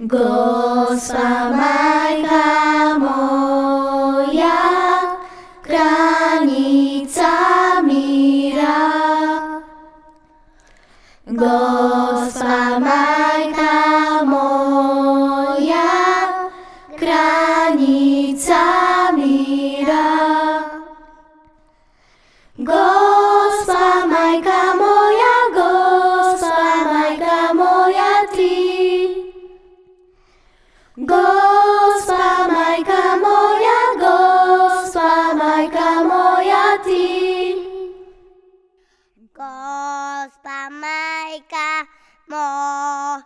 Gospa Majka moja, granica mira. Gospa Majka moja, granica mira. Gospa Majka moja, Gospa Majka moja Ty. Gospa Majka moja,